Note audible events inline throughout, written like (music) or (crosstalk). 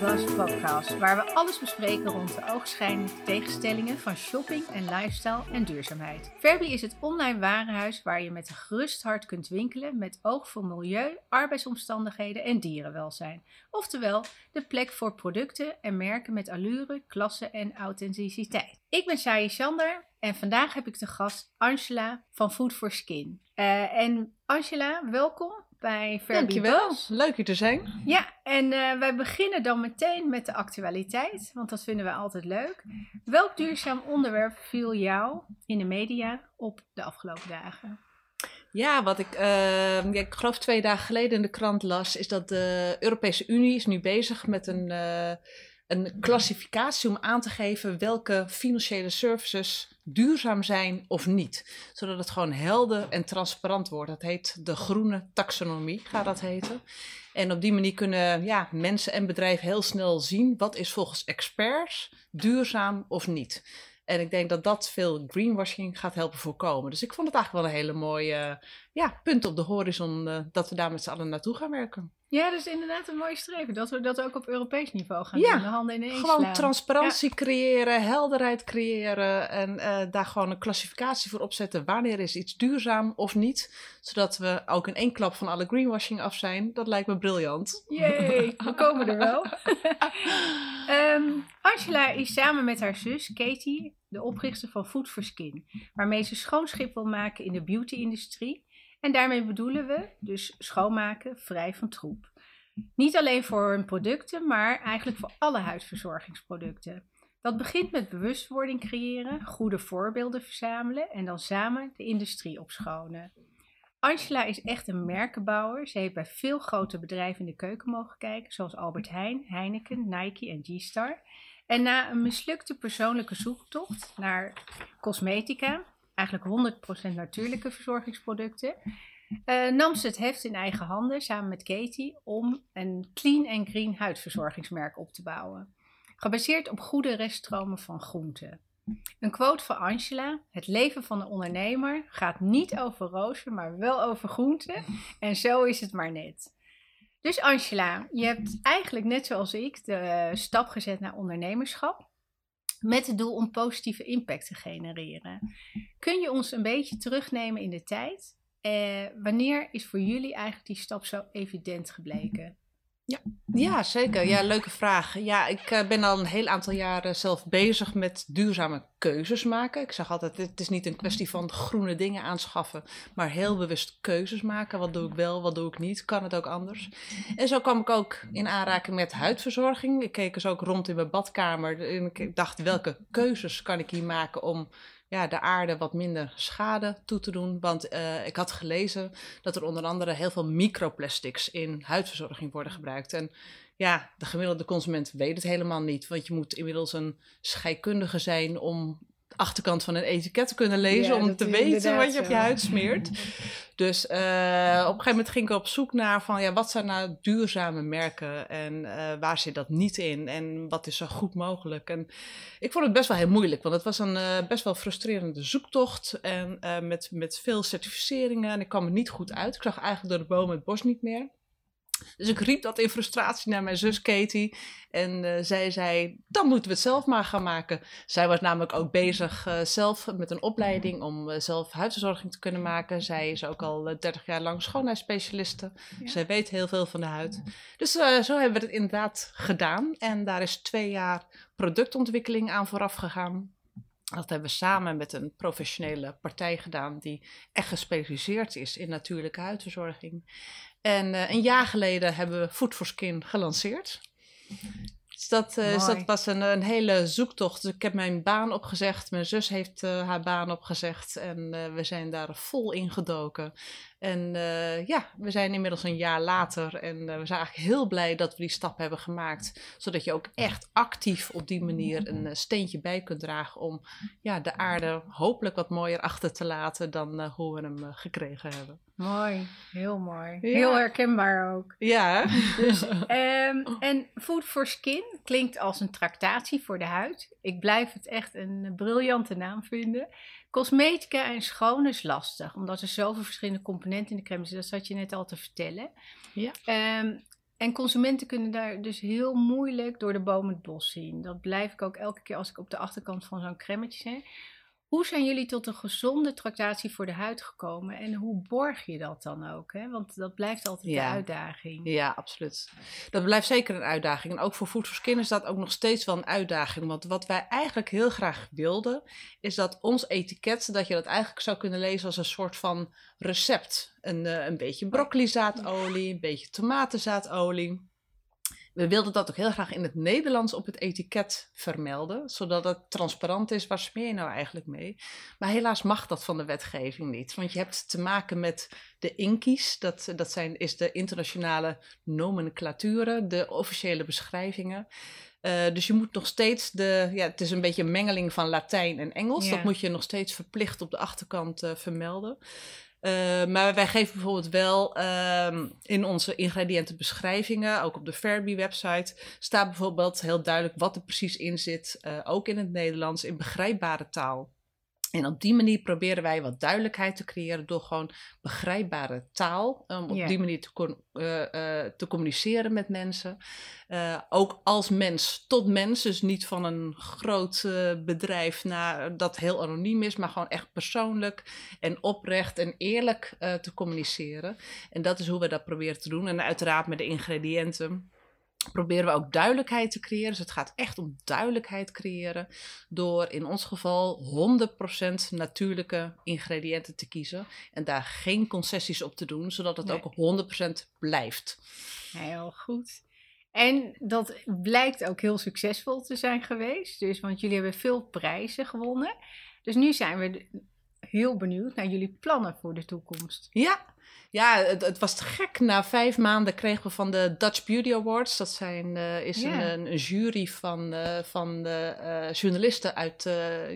Buzz podcast, waar we alles bespreken rond de oogschijnlijke tegenstellingen van shopping en lifestyle en duurzaamheid. Verbi is het online warenhuis waar je met een gerust hart kunt winkelen met oog voor milieu, arbeidsomstandigheden en dierenwelzijn. Oftewel, de plek voor producten en merken met allure, klasse en authenticiteit. Ik ben Shai Sander en vandaag heb ik de gast Angela van Food for Skin. Uh, en Angela, welkom bij Verbi Dankjewel, leuk hier te zijn. Ja, en uh, wij beginnen dan meteen met de actualiteit, want dat vinden we altijd leuk. Welk duurzaam onderwerp viel jou in de media op de afgelopen dagen? Ja, wat ik, uh, ja, ik geloof twee dagen geleden in de krant las, is dat de Europese Unie is nu bezig met een, uh, een klassificatie om aan te geven welke financiële services duurzaam zijn of niet. Zodat het gewoon helder en transparant wordt. Dat heet de groene taxonomie, gaat dat heten. En op die manier kunnen ja, mensen en bedrijven heel snel zien wat is volgens experts duurzaam of niet. En ik denk dat dat veel greenwashing gaat helpen voorkomen. Dus ik vond het eigenlijk wel een hele mooie ja, punt op de horizon uh, dat we daar met z'n allen naartoe gaan werken. Ja, dat is inderdaad een mooie streven. Dat we dat ook op Europees niveau gaan ja, doen. De handen ineens Gewoon slaan. transparantie ja. creëren, helderheid creëren. En uh, daar gewoon een klassificatie voor opzetten. Wanneer is iets duurzaam of niet? Zodat we ook in één klap van alle greenwashing af zijn. Dat lijkt me briljant. Jee, (laughs) we komen er wel. um, (laughs) Angela is samen met haar zus Katie de oprichter van Food for Skin. Waarmee ze schoonschip wil maken in de beauty-industrie. En daarmee bedoelen we dus schoonmaken vrij van troep. Niet alleen voor hun producten, maar eigenlijk voor alle huidverzorgingsproducten. Dat begint met bewustwording creëren, goede voorbeelden verzamelen en dan samen de industrie opschonen. Angela is echt een merkenbouwer. Ze heeft bij veel grote bedrijven in de keuken mogen kijken, zoals Albert Heijn, Heineken, Nike en G-Star. En na een mislukte persoonlijke zoektocht naar cosmetica, eigenlijk 100% natuurlijke verzorgingsproducten, uh, nam ze het heft in eigen handen samen met Katie om een clean en green huidverzorgingsmerk op te bouwen. Gebaseerd op goede reststromen van groenten. Een quote van Angela: Het leven van een ondernemer gaat niet over rozen, maar wel over groenten. En zo is het maar net. Dus Angela, je hebt eigenlijk net zoals ik de stap gezet naar ondernemerschap. Met het doel om positieve impact te genereren. Kun je ons een beetje terugnemen in de tijd? Eh, wanneer is voor jullie eigenlijk die stap zo evident gebleken? Ja, ja zeker. Ja, leuke vraag. Ja, ik uh, ben al een heel aantal jaren zelf bezig met duurzame keuzes maken. Ik zeg altijd, het is niet een kwestie van groene dingen aanschaffen, maar heel bewust keuzes maken. Wat doe ik wel, wat doe ik niet? Kan het ook anders? En zo kwam ik ook in aanraking met huidverzorging. Ik keek eens ook rond in mijn badkamer en ik dacht, welke keuzes kan ik hier maken om ja, de aarde wat minder schade toe te doen. Want uh, ik had gelezen dat er onder andere heel veel microplastics in huidverzorging worden gebruikt. En ja, de gemiddelde consument weet het helemaal niet. Want je moet inmiddels een scheikundige zijn om de achterkant van een etiket te kunnen lezen. Ja, om te weten wat je op je huid smeert. Dus uh, op een gegeven moment ging ik op zoek naar van ja, wat zijn nou duurzame merken en uh, waar zit dat niet in en wat is zo goed mogelijk. En ik vond het best wel heel moeilijk, want het was een uh, best wel frustrerende zoektocht en met, met veel certificeringen en ik kwam er niet goed uit. Ik zag eigenlijk door de bomen het bos niet meer. Dus ik riep dat in frustratie naar mijn zus Katie. En uh, zij zei, dan moeten we het zelf maar gaan maken. Zij was namelijk ook bezig uh, zelf met een opleiding om uh, zelf huidverzorging te kunnen maken. Zij is ook al 30 jaar lang schoonheidsspecialiste. Ja. Zij weet heel veel van de huid. Dus zo hebben we het inderdaad gedaan. En daar is twee jaar productontwikkeling aan vooraf gegaan. Dat hebben we samen met een professionele partij gedaan die echt gespecialiseerd is in natuurlijke huidverzorging. En uh, een jaar geleden hebben we Food for Skin gelanceerd. Dus dat, uh, dus dat was een, een, hele zoektocht. Dus ik heb mijn baan opgezegd. Mijn zus heeft uh, haar baan opgezegd. En we zijn daar vol in gedoken. En uh, ja, we zijn inmiddels een jaar later en uh, we zijn eigenlijk heel blij dat we die stap hebben gemaakt. Zodat je ook echt actief op die manier een uh, steentje bij kunt dragen om ja, de aarde hopelijk wat mooier achter te laten dan hoe we hem gekregen hebben. Mooi, heel mooi. Ja. Heel herkenbaar ook. Ja. Dus, um, (laughs) en Food for Skin klinkt als een tractatie voor de huid. Ik blijf het echt een briljante naam vinden. Cosmetica en schoon is lastig, omdat er zoveel verschillende componenten in de crème zitten. Dat zat je net al te vertellen. Ja. Um, En consumenten kunnen daar dus heel moeilijk door de boom het bos zien. Dat blijf ik ook elke keer als ik op de achterkant van zo'n cremmetje zit. Hoe zijn jullie tot een gezonde tractatie voor de huid gekomen en hoe borg je dat dan ook? Hè? Want dat blijft altijd Ja. de uitdaging. Ja, absoluut. Dat blijft zeker een uitdaging. En ook voor Food for Skin is dat ook nog steeds wel een uitdaging. Want wat wij eigenlijk heel graag wilden, is dat ons etiket, dat je dat eigenlijk zou kunnen lezen als een soort van recept. Een, eh, een beetje broccolizaatolie, een beetje tomatenzaatolie. We wilden dat ook heel graag in het Nederlands op het etiket vermelden, zodat het transparant is waar smeer je nou eigenlijk mee. Maar helaas mag dat van de wetgeving niet, want je hebt te maken met de INKI's, dat, dat zijn, is de internationale nomenclaturen, de officiële beschrijvingen. Eh, dus je moet nog steeds de, ja, het is een beetje een mengeling van Latijn en Engels. Ja. Dat moet je nog steeds verplicht op de achterkant eh, vermelden. Eh, maar wij geven bijvoorbeeld wel ehm, in onze ingrediëntenbeschrijvingen, ook op de Fairby website, staat bijvoorbeeld heel duidelijk wat er precies in zit, eh, ook in het Nederlands, in begrijpbare taal. En op die manier proberen wij wat duidelijkheid te creëren door gewoon begrijpbare taal, om op Ja. die manier te, eh, te communiceren met mensen. Eh, ook als mens tot mens, dus niet van een groot bedrijf naar, dat heel anoniem is, maar gewoon echt persoonlijk en oprecht en eerlijk te communiceren. En dat is hoe we dat proberen te doen. En uiteraard met de ingrediënten proberen we ook duidelijkheid te creëren. Dus het gaat echt om duidelijkheid creëren door in ons geval 100% natuurlijke ingrediënten te kiezen en daar geen concessies op te doen, zodat het Nee. ook 100% blijft. Heel goed. En dat blijkt ook heel succesvol te zijn geweest. Dus, want jullie hebben veel prijzen gewonnen. Dus nu zijn we heel benieuwd naar jullie plannen voor de toekomst. Ja, ja het, het was te gek. Na vijf maanden kregen we van de Dutch Beauty Awards. Dat zijn, eh, is een, een jury van, eh, van eh, journalisten uit,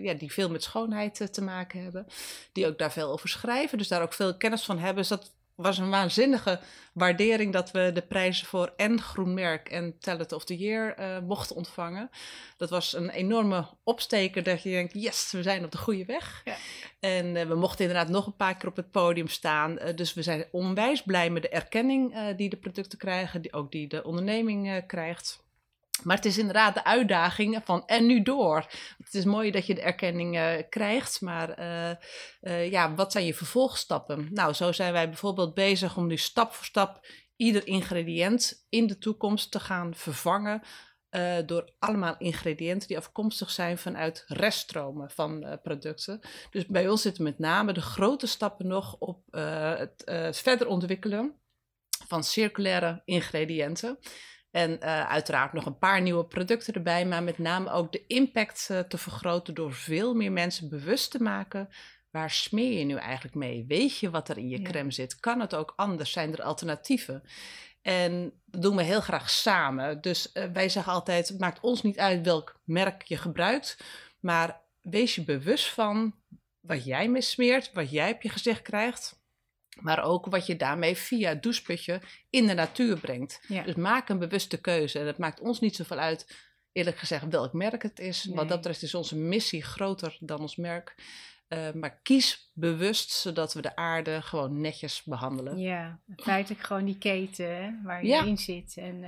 ja, die veel met schoonheid te maken hebben. Die ook daar veel over schrijven. Dus daar ook veel kennis van hebben. Dus dat was een waanzinnige waardering dat we de prijzen voor en Groen Merk en Talent of the Year eh, mochten ontvangen. Dat was een enorme opsteker dat je denkt, yes, we zijn op de goede weg. Ja. En eh, we mochten inderdaad nog een paar keer op het podium staan. Eh, dus we zijn onwijs blij met de erkenning die de producten krijgen, die, ook die de onderneming krijgt. Maar het is inderdaad de uitdaging van en nu door. Het is mooi dat je de erkenning eh, krijgt, maar eh, eh, ja, wat zijn je vervolgstappen? Nou, zo zijn wij bijvoorbeeld bezig om nu stap voor stap ieder ingrediënt in de toekomst te gaan vervangen door allemaal ingrediënten die afkomstig zijn vanuit reststromen van producten. Dus bij ons zitten met name de grote stappen nog op het verder ontwikkelen van circulaire ingrediënten. En eh, uiteraard nog een paar nieuwe producten erbij, maar met name ook de impact eh, te vergroten door veel meer mensen bewust te maken. Waar smeer je nu eigenlijk mee? Weet je wat er in je Ja. crème zit? Kan het ook anders? Zijn er alternatieven? En dat doen we heel graag samen. Dus eh, wij zeggen altijd: het maakt ons niet uit welk merk je gebruikt, maar wees je bewust van wat jij mee smeert, wat jij op je gezicht krijgt. Maar ook wat je daarmee via het doucheputje in de natuur brengt. Ja. Dus maak een bewuste keuze. En het maakt ons niet zoveel uit, eerlijk gezegd, welk merk het is. Nee. Wat dat betreft is onze missie groter dan ons merk. Eh, maar kies bewust, zodat we de aarde gewoon netjes behandelen. Ja, feitelijk gewoon die keten waar je Ja. in zit. En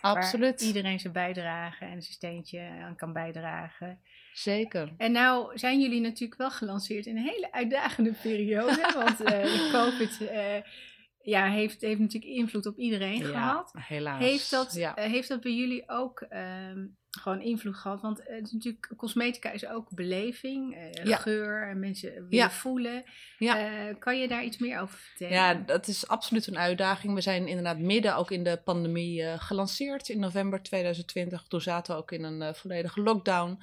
Absoluut. waar iedereen zijn bijdrage en zijn steentje aan kan bijdragen. Zeker. En nou zijn jullie natuurlijk wel gelanceerd in een hele uitdagende periode. (laughs) want eh, de COVID ja, heeft, heeft natuurlijk invloed op iedereen gehad. Ja, helaas. Heeft dat, Ja. heeft dat bij jullie ook ehm, gewoon invloed gehad? Want het is natuurlijk, cosmetica is ook beleving, eh, Ja. geur en mensen Ja. voelen. Ja. Eh, kan je daar iets meer over vertellen? Ja, dat is absoluut een uitdaging. We zijn inderdaad midden ook in de pandemie eh, gelanceerd in november 2020. Toen zaten we ook in een volledige lockdown.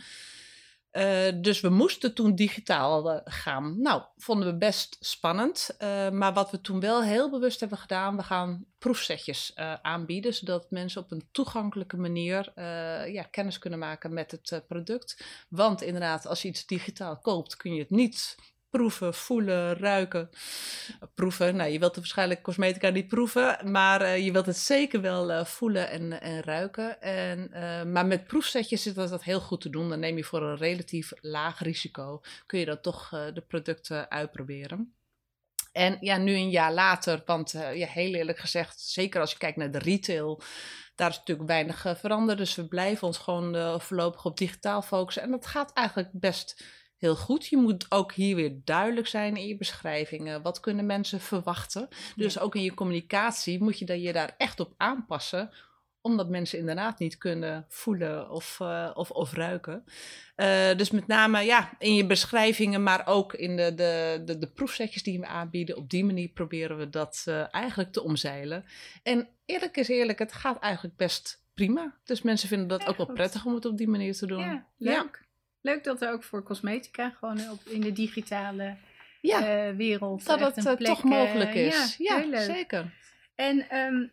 Eh, dus we moesten toen digitaal eh, gaan. Nou, vonden we best spannend. Eh, maar wat we toen wel heel bewust hebben gedaan, we gaan proefsetjes aanbieden, zodat mensen op een toegankelijke manier ja, kennis kunnen maken met het product. Want inderdaad, als je iets digitaal koopt, kun je het niet proeven, voelen, ruiken. Proeven, nou je wilt waarschijnlijk cosmetica niet proeven, maar eh, je wilt het zeker wel eh, voelen en, en ruiken. En, eh, maar met proefsetjes is dat, heel goed te doen. Dan neem je voor een relatief laag risico, kun je dan toch de producten uitproberen. En ja, nu een jaar later, want ja, heel eerlijk gezegd, zeker als je kijkt naar de retail, daar is natuurlijk weinig veranderd. Dus we blijven ons gewoon voorlopig op digitaal focussen. En dat gaat eigenlijk best heel goed. Je moet ook hier weer duidelijk zijn in je beschrijvingen. Wat kunnen mensen verwachten? Dus ook in je communicatie moet je je daar echt op aanpassen omdat mensen inderdaad niet kunnen voelen of, uh, of, of ruiken. Uh, dus met name ja, in je beschrijvingen, maar ook in de, de, de, de proefsetjes die we aanbieden. Op die manier proberen we dat uh, eigenlijk te omzeilen. En eerlijk is eerlijk, het gaat eigenlijk best prima. Dus mensen vinden dat Ja, ook wel goed. prettig om het op die manier te doen. Ja, leuk. Leuk dat er ook voor cosmetica gewoon op, in de digitale Ja, eh, wereld dat het eh, plek, toch mogelijk eh, is. Ja, Ja, zeker. En ehm,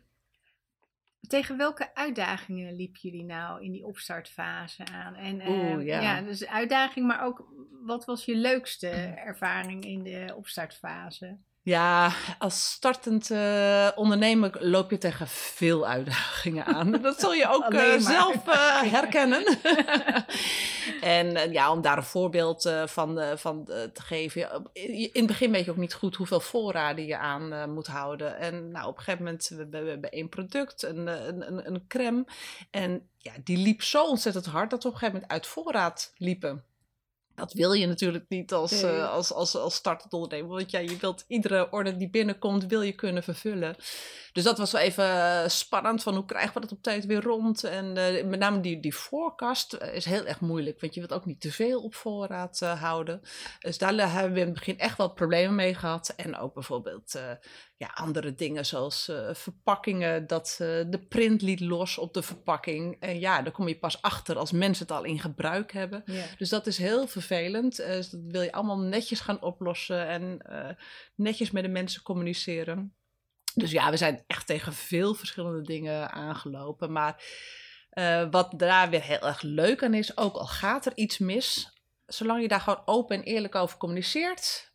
tegen welke uitdagingen liepen jullie nou in die opstartfase aan? En, eh, Oeh, ja. dus uitdaging, maar ook wat was je leukste ervaring in de opstartfase? Ja, als startend eh, ondernemer loop je tegen veel uitdagingen aan. (laughs) Dat zul je ook eh, zelf eh, (laughs) herkennen. (laughs) en ja, om daar een voorbeeld van, van te geven. In het begin weet je ook niet goed hoeveel voorraden je aan moet houden. En nou, op een gegeven moment, we, we, we hebben één product, een, een, een, een crème. En ja, die liep zo ontzettend hard dat we op een gegeven moment uit voorraad liepen. Dat wil je natuurlijk niet als, Nee. eh, als, als, als startend ondernemer. Want ja, je wilt iedere order die binnenkomt, wil je kunnen vervullen. Dus dat was wel even eh, spannend. Van hoe krijgen we dat op tijd weer rond? En eh, met name die, die forecast eh, is heel erg moeilijk. Want je wilt ook niet te veel op voorraad houden. Dus daar hebben we in het begin echt wel problemen mee gehad. En ook bijvoorbeeld ja, andere dingen zoals verpakkingen. Dat de print liet los op de verpakking. En ja, daar kom je pas achter als mensen het al in gebruik hebben. Dus dat is heel vervelend. Dus dat wil je allemaal netjes gaan oplossen en netjes met de mensen communiceren. Dus ja, we zijn echt tegen veel verschillende dingen aangelopen. Maar eh, wat daar weer heel erg leuk aan is, ook al gaat er iets mis, zolang je daar gewoon open en eerlijk over communiceert,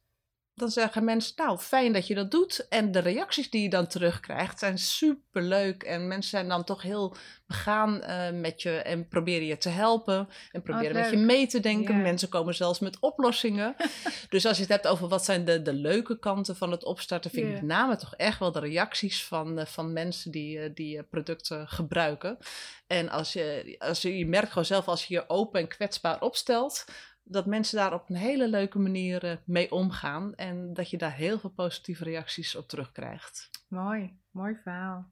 dan zeggen mensen, nou fijn dat je dat doet. En de reacties die je dan terugkrijgt zijn super leuk. En mensen zijn dan toch heel begaan eh, met je en proberen je te helpen. En proberen met je mee te denken. Mensen komen zelfs met oplossingen. (laughs) dus als je het hebt over wat zijn de, de leuke kanten van het opstarten, vind ik met name toch echt wel de reacties van, eh, van mensen die, eh, die producten gebruiken. En als je, als je, je merkt gewoon zelf als je je open en kwetsbaar opstelt, dat mensen daar op een hele leuke manier eh, mee omgaan. En dat je daar heel veel positieve reacties op terugkrijgt. Mooi, mooi verhaal.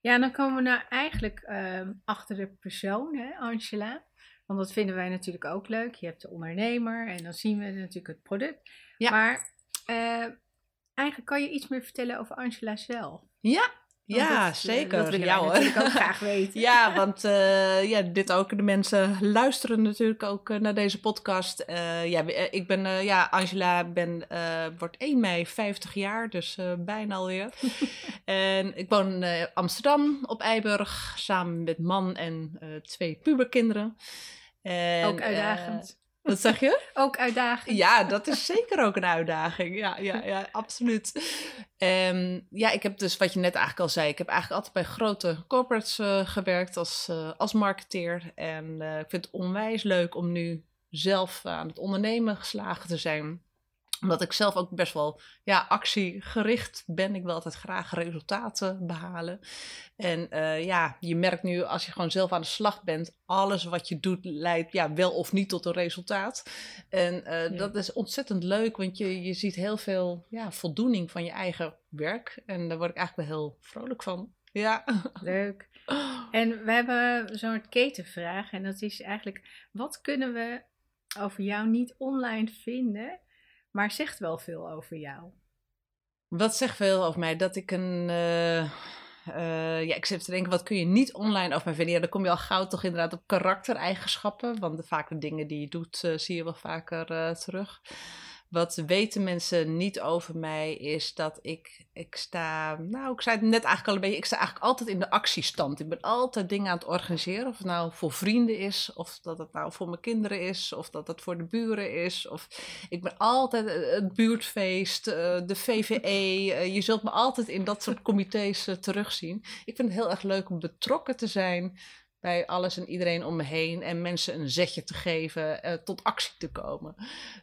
Ja, dan komen we nou eigenlijk ehm, achter de persoon, hè, Angela. Want dat vinden wij natuurlijk ook leuk. Je hebt de ondernemer en dan zien we natuurlijk het product. Ja. Maar eh, eigenlijk kan je iets meer vertellen over Angela zelf. Ja, ja dat, eh, zeker. Dat willen ja, hoor. natuurlijk ook graag (laughs) weten. Ja, want eh, ja, dit ook. De mensen luisteren natuurlijk ook eh, naar deze podcast. Ja, ik ben, ja, Angela, ben, wordt 1 mei 50 jaar, dus bijna alweer. (laughs) en ik woon in Amsterdam op Eiburg, samen met man en twee puberkinderen. En, ook uitdagend. Wat zeg je? (laughs) ook uitdagend. Ja, dat is zeker ook een uitdaging. Ja, ja, ja absoluut. Ehm, ja, ik heb dus wat je net eigenlijk al zei. Ik heb eigenlijk altijd bij grote corporates eh, gewerkt als, eh, als marketeer. En eh, ik vind het onwijs leuk om nu zelf aan het ondernemen geslagen te zijn omdat ik zelf ook best wel ja, actiegericht ben. Ik wil altijd graag resultaten behalen. En eh, ja, je merkt nu als je gewoon zelf aan de slag bent, alles wat je doet leidt ja, wel of niet tot een resultaat. En eh, Ja. dat is ontzettend leuk, want je, je ziet heel veel ja, voldoening van je eigen werk. En daar word ik eigenlijk wel heel vrolijk van. Ja. (laughs) Leuk. En we hebben zo'n ketenvraag. En dat is eigenlijk: wat kunnen we over jou niet online vinden, maar zegt wel veel over jou? Wat zegt veel over mij? Dat ik een. eh, eh, ja, ik zit te denken, wat kun je niet online over mij vinden? Ja, dan kom je al gauw toch inderdaad op karaktereigenschappen. Want de, vaak de dingen die je doet, eh, zie je wel vaker terug. Wat weten mensen niet over mij is dat ik, ik sta, nou ik zei het net eigenlijk al een beetje, ik sta eigenlijk altijd in de actiestand. Ik ben altijd dingen aan het organiseren, of het nou voor vrienden is, of dat het nou voor mijn kinderen is, of dat het voor de buren is. Of ik ben altijd eh, het buurtfeest, eh, de VVE, eh, je zult me altijd in dat soort (laughs) comité's terugzien. Ik vind het heel erg leuk om betrokken te zijn bij alles en iedereen om me heen en mensen een zetje te geven, uh, tot actie te komen.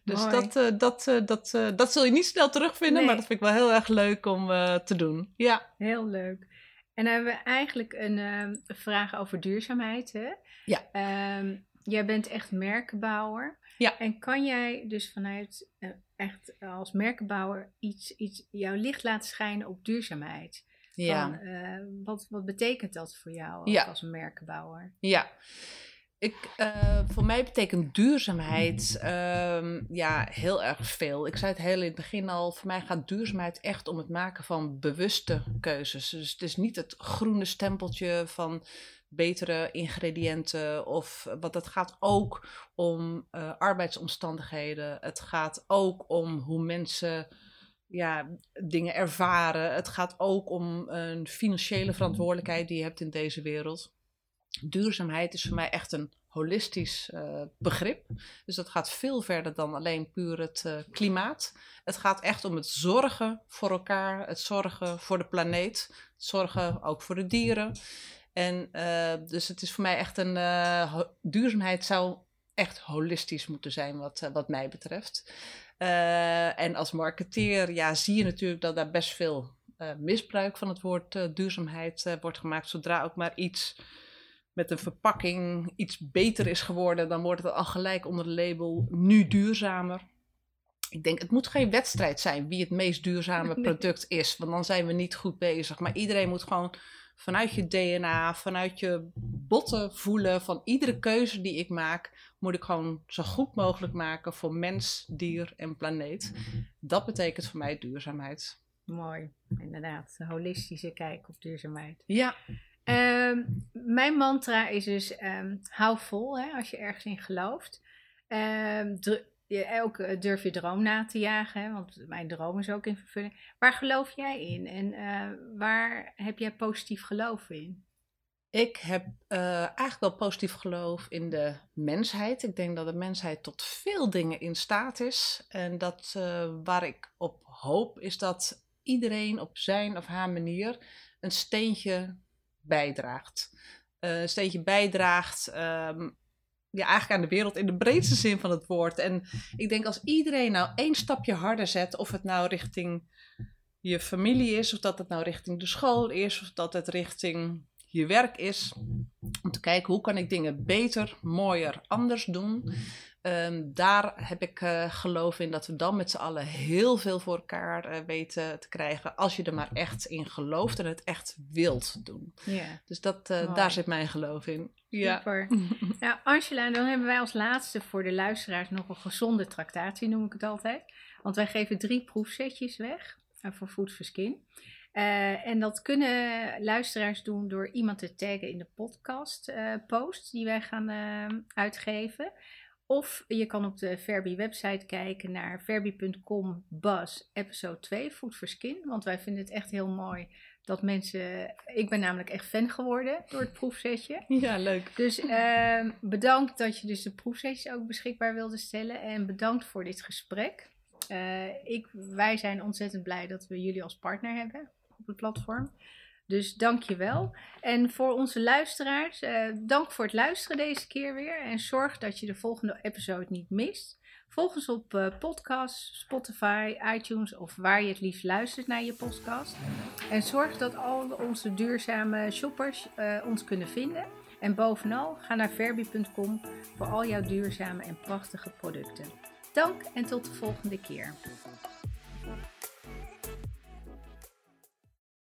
Dus dat, uh, dat, uh, dat, dat zul je niet snel terugvinden, nee. maar dat vind ik wel heel erg leuk om te doen. Ja. Heel leuk. En dan hebben we eigenlijk een ehm, vraag over duurzaamheid. Hè? Ja. Um, jij bent echt merkenbouwer. Ja. En kan jij dus vanuit echt als merkenbouwer iets, iets jouw licht laten schijnen op duurzaamheid? Ja. Van, uh, wat, wat betekent dat voor jou ja. als merkenbouwer? Ja. Ik, uh, voor mij betekent duurzaamheid uh, ja, heel erg veel. Ik zei het heel in het begin al, voor mij gaat duurzaamheid echt om het maken van bewuste keuzes. Dus het is niet het groene stempeltje van betere ingrediënten. Of wat het gaat ook om uh, arbeidsomstandigheden. Het gaat ook om hoe mensen ja, dingen ervaren. Het gaat ook om een financiële verantwoordelijkheid die je hebt in deze wereld. Duurzaamheid is voor mij echt een holistisch uh, begrip. Dus dat gaat veel verder dan alleen puur het uh, klimaat. Het gaat echt om het zorgen voor elkaar, het zorgen voor de planeet, het zorgen ook voor de dieren. En uh, dus het is voor mij echt een duurzaamheid zou echt holistisch moeten zijn wat, wat mij betreft. Uh, en als marketeer ja, zie je natuurlijk dat daar best veel uh, misbruik van het woord uh, duurzaamheid wordt gemaakt. Zodra ook maar iets met een verpakking iets beter is geworden, dan wordt het al gelijk onder de label nu duurzamer. Ik denk, het moet geen wedstrijd zijn wie het meest duurzame product is, want dan zijn we niet goed bezig. Maar iedereen moet gewoon vanuit je DNA, vanuit je botten voelen van iedere keuze die ik maak, moet ik gewoon zo goed mogelijk maken voor mens, dier en planeet. Dat betekent voor mij duurzaamheid. Mooi, inderdaad. Een holistische kijk op duurzaamheid. Ja. Um, mijn mantra is dus um, hou vol hè, als je ergens in gelooft. Um, je, elke durf je droom na te jagen, hè, want mijn droom is ook in vervulling. Waar geloof jij in en uh, waar heb jij positief geloof in? Ik heb uh, eigenlijk wel positief geloof in de mensheid. Ik denk dat de mensheid tot veel dingen in staat is. En dat waar ik op hoop, is dat iedereen op zijn of haar manier een steentje bijdraagt. Een steentje bijdraagt um, ja, eigenlijk aan de wereld in de breedste zin van het woord. En ik denk als iedereen nou één stapje harder zet, of het nou richting je familie is, of dat het nou richting de school is, of dat het richting je werk is, om te kijken hoe kan ik dingen beter, mooier, anders doen. Um, daar heb ik uh, geloof in dat we dan met z'n allen heel veel voor elkaar uh, weten te krijgen. Als je er maar echt in gelooft en het echt wilt doen. Ja. Dus dat, uh, daar zit mijn geloof in. Super. (laughs) nou, Angela, dan hebben wij als laatste voor de luisteraars nog een gezonde tractatie, noem ik het altijd. Want wij geven drie proefsetjes weg voor Food for Skin. Uh, en dat kunnen luisteraars doen door iemand te taggen in de podcast uh, post die wij gaan uh, uitgeven. Of je kan op de Verbi website kijken naar verbi.com bus episode 2 Food for Skin. Want wij vinden het echt heel mooi dat mensen... Ik ben namelijk echt fan geworden door het proefsetje. (laughs) Ja, leuk. Dus ehm, bedankt dat je dus de proefsetjes ook beschikbaar wilde stellen. En bedankt voor dit gesprek. ik, wij zijn ontzettend blij dat we jullie als partner hebben op het platform. Dus dank je wel. En voor onze luisteraars, eh, dank voor het luisteren deze keer weer. En zorg dat je de volgende episode niet mist. Volg ons op uh, podcast, Spotify, iTunes of waar je het liefst luistert naar je podcast. En zorg dat al onze duurzame shoppers uh, ons kunnen vinden. En bovenal, ga naar verbi.com voor al jouw duurzame en prachtige producten. Dank en tot de volgende keer.